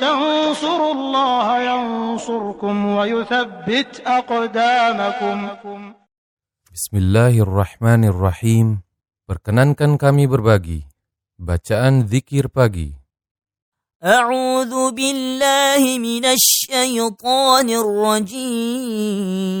تنصروا الله ينصركم ويثبت أقدامكم Bismillahirrahmanirrahim. Perkenankan kami berbagi bacaan zikir pagi. أعوذ بالله من الشيطان الرجيم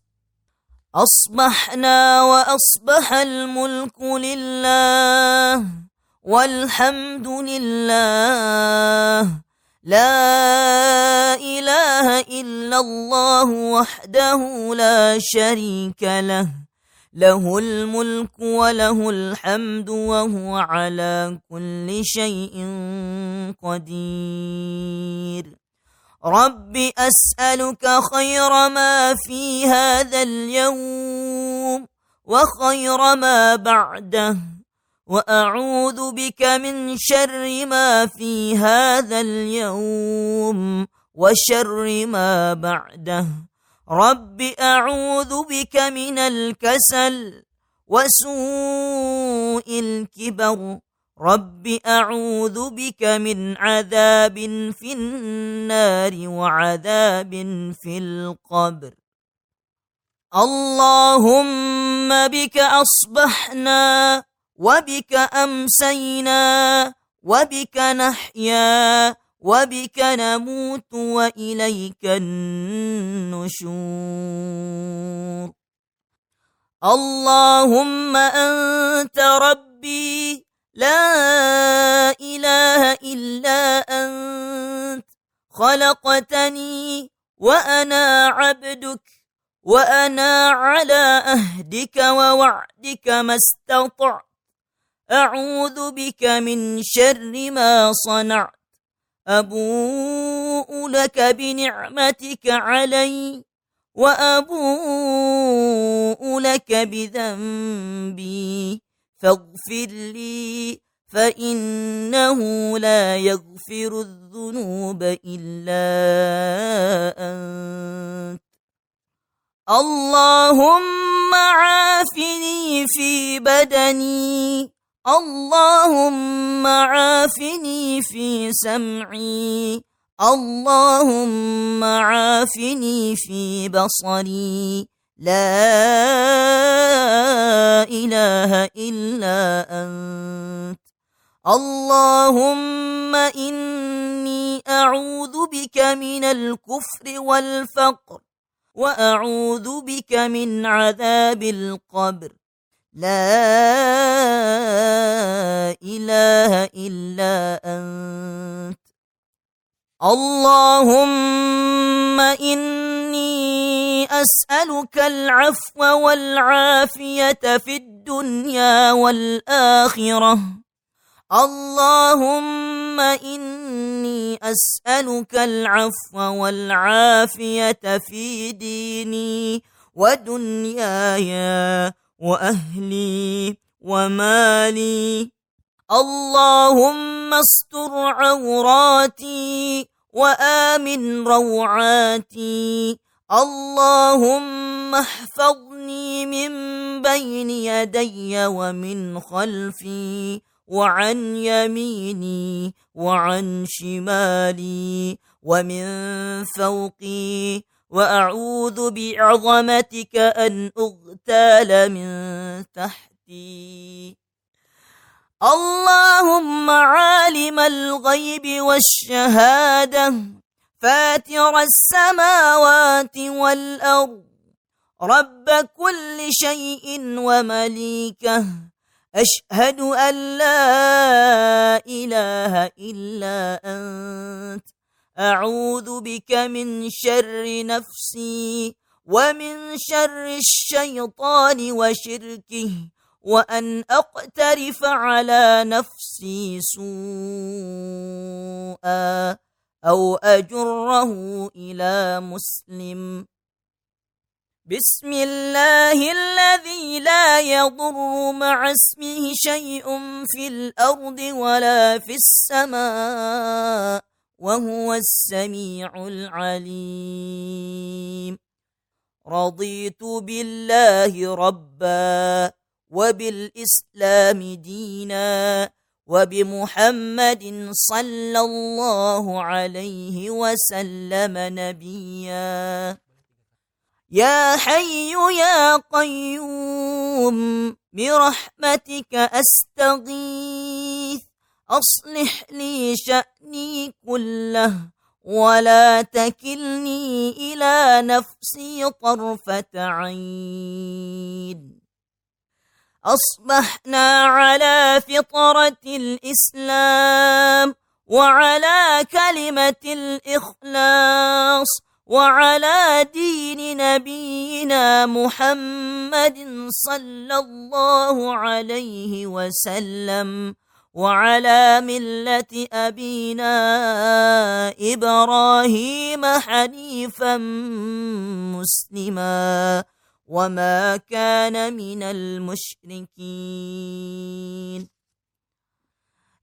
أصبحنا وأصبح الملك لله والحمد لله. لا إله إلا الله وحده لا شريك له. له الملك وله الحمد وهو على كل شيء قدير. رب أسألك خير ما في هذا اليوم وخير ما بعده وأعوذ بك من شر ما في هذا اليوم وشر ما بعده رب أعوذ بك من الكسل وسوء الكبر رب أعوذ بك من عذاب في النار وعذاب في القبر. اللهم بك أصبحنا وبك أمسينا وبك نحيا وبك نموت وإليك النشور. اللهم أنت ربي لا إله إلا أنت خلقتني وأنا عبدك وأنا على أهدك ووعدك ما استطعت. أعوذ بك من شر ما صنعت. أبوء لك بنعمتك علي وأبوء لك بذنبي. فاغفر لي فإنه لا يغفر الذنوب إلا أنت. اللهم عافني في بدني. اللهم عافني في سمعي. اللهم عافني في بصري. لا إله إلا أنت. اللهم إني أعوذ بك من الكفر والفقر وأعوذ بك من عذاب القبر. لا إله إلا أنت. اللهم إني أسألك العفو والعافية في الدنيا والآخرة. اللهم إني أسألك العفو والعافية في ديني ودنياي وأهلي ومالي. اللهم استر عوراتي وآمن روعاتي اللهم احفظني من بين يدي ومن خلفي وعن يميني وعن شمالي ومن فوقي. وأعوذ بعظمتك أن أغتال من تحتي. اللهم عالم الغيب والشهادة. فاتر السماوات والأرض. رب كل شيء ومليكه. أشهد أن لا إله إلا أنت. أعوذ بك من شر نفسي ومن شر الشيطان وشركه وأن أقترف على نفسي سوءا. أو أجره إلى مسلم. بسم الله الذي لا يضر مع اسمه شيء في الأرض ولا في السماء وهو السميع العليم. رضيت بالله ربًّا وبالإسلام دينا وبمحمد صلى الله عليه وسلم نبيا. يا حي يا قيوم برحمتك أستغيث. أصلح لي شأني كله ولا تكلني إلى نفسي طرفة عين. أصبحنا على فطرة الإسلام وعلى كلمة الإخلاص وعلى دين نبينا محمد صلى الله عليه وسلم وعلى ملة أبينا إبراهيم حنيفا مسلما وما كان من المشركين.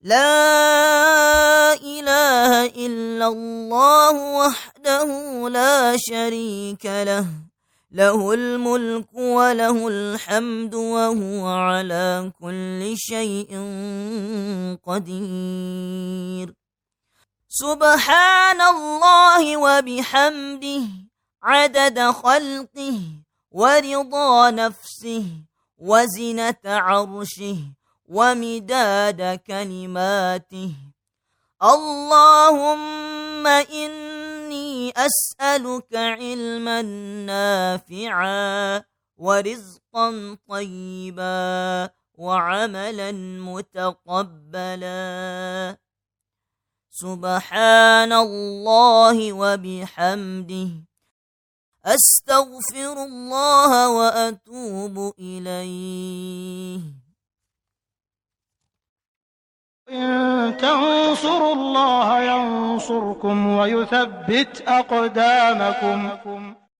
لا إله إلا الله وحده لا شريك له. له الملك وله الحمد وهو على كل شيء قدير. سبحان الله وبحمده عدد خلقه ورضا نفسه وزنة عرشه ومداد كلماته. اللهم إني أسألك علما نافعا ورزقا طيبا وعملا متقبلا. سبحان الله وبحمده. أستغفر الله وأتوب إليه. إن تنصروا الله ينصركم ويثبت أقدامكم.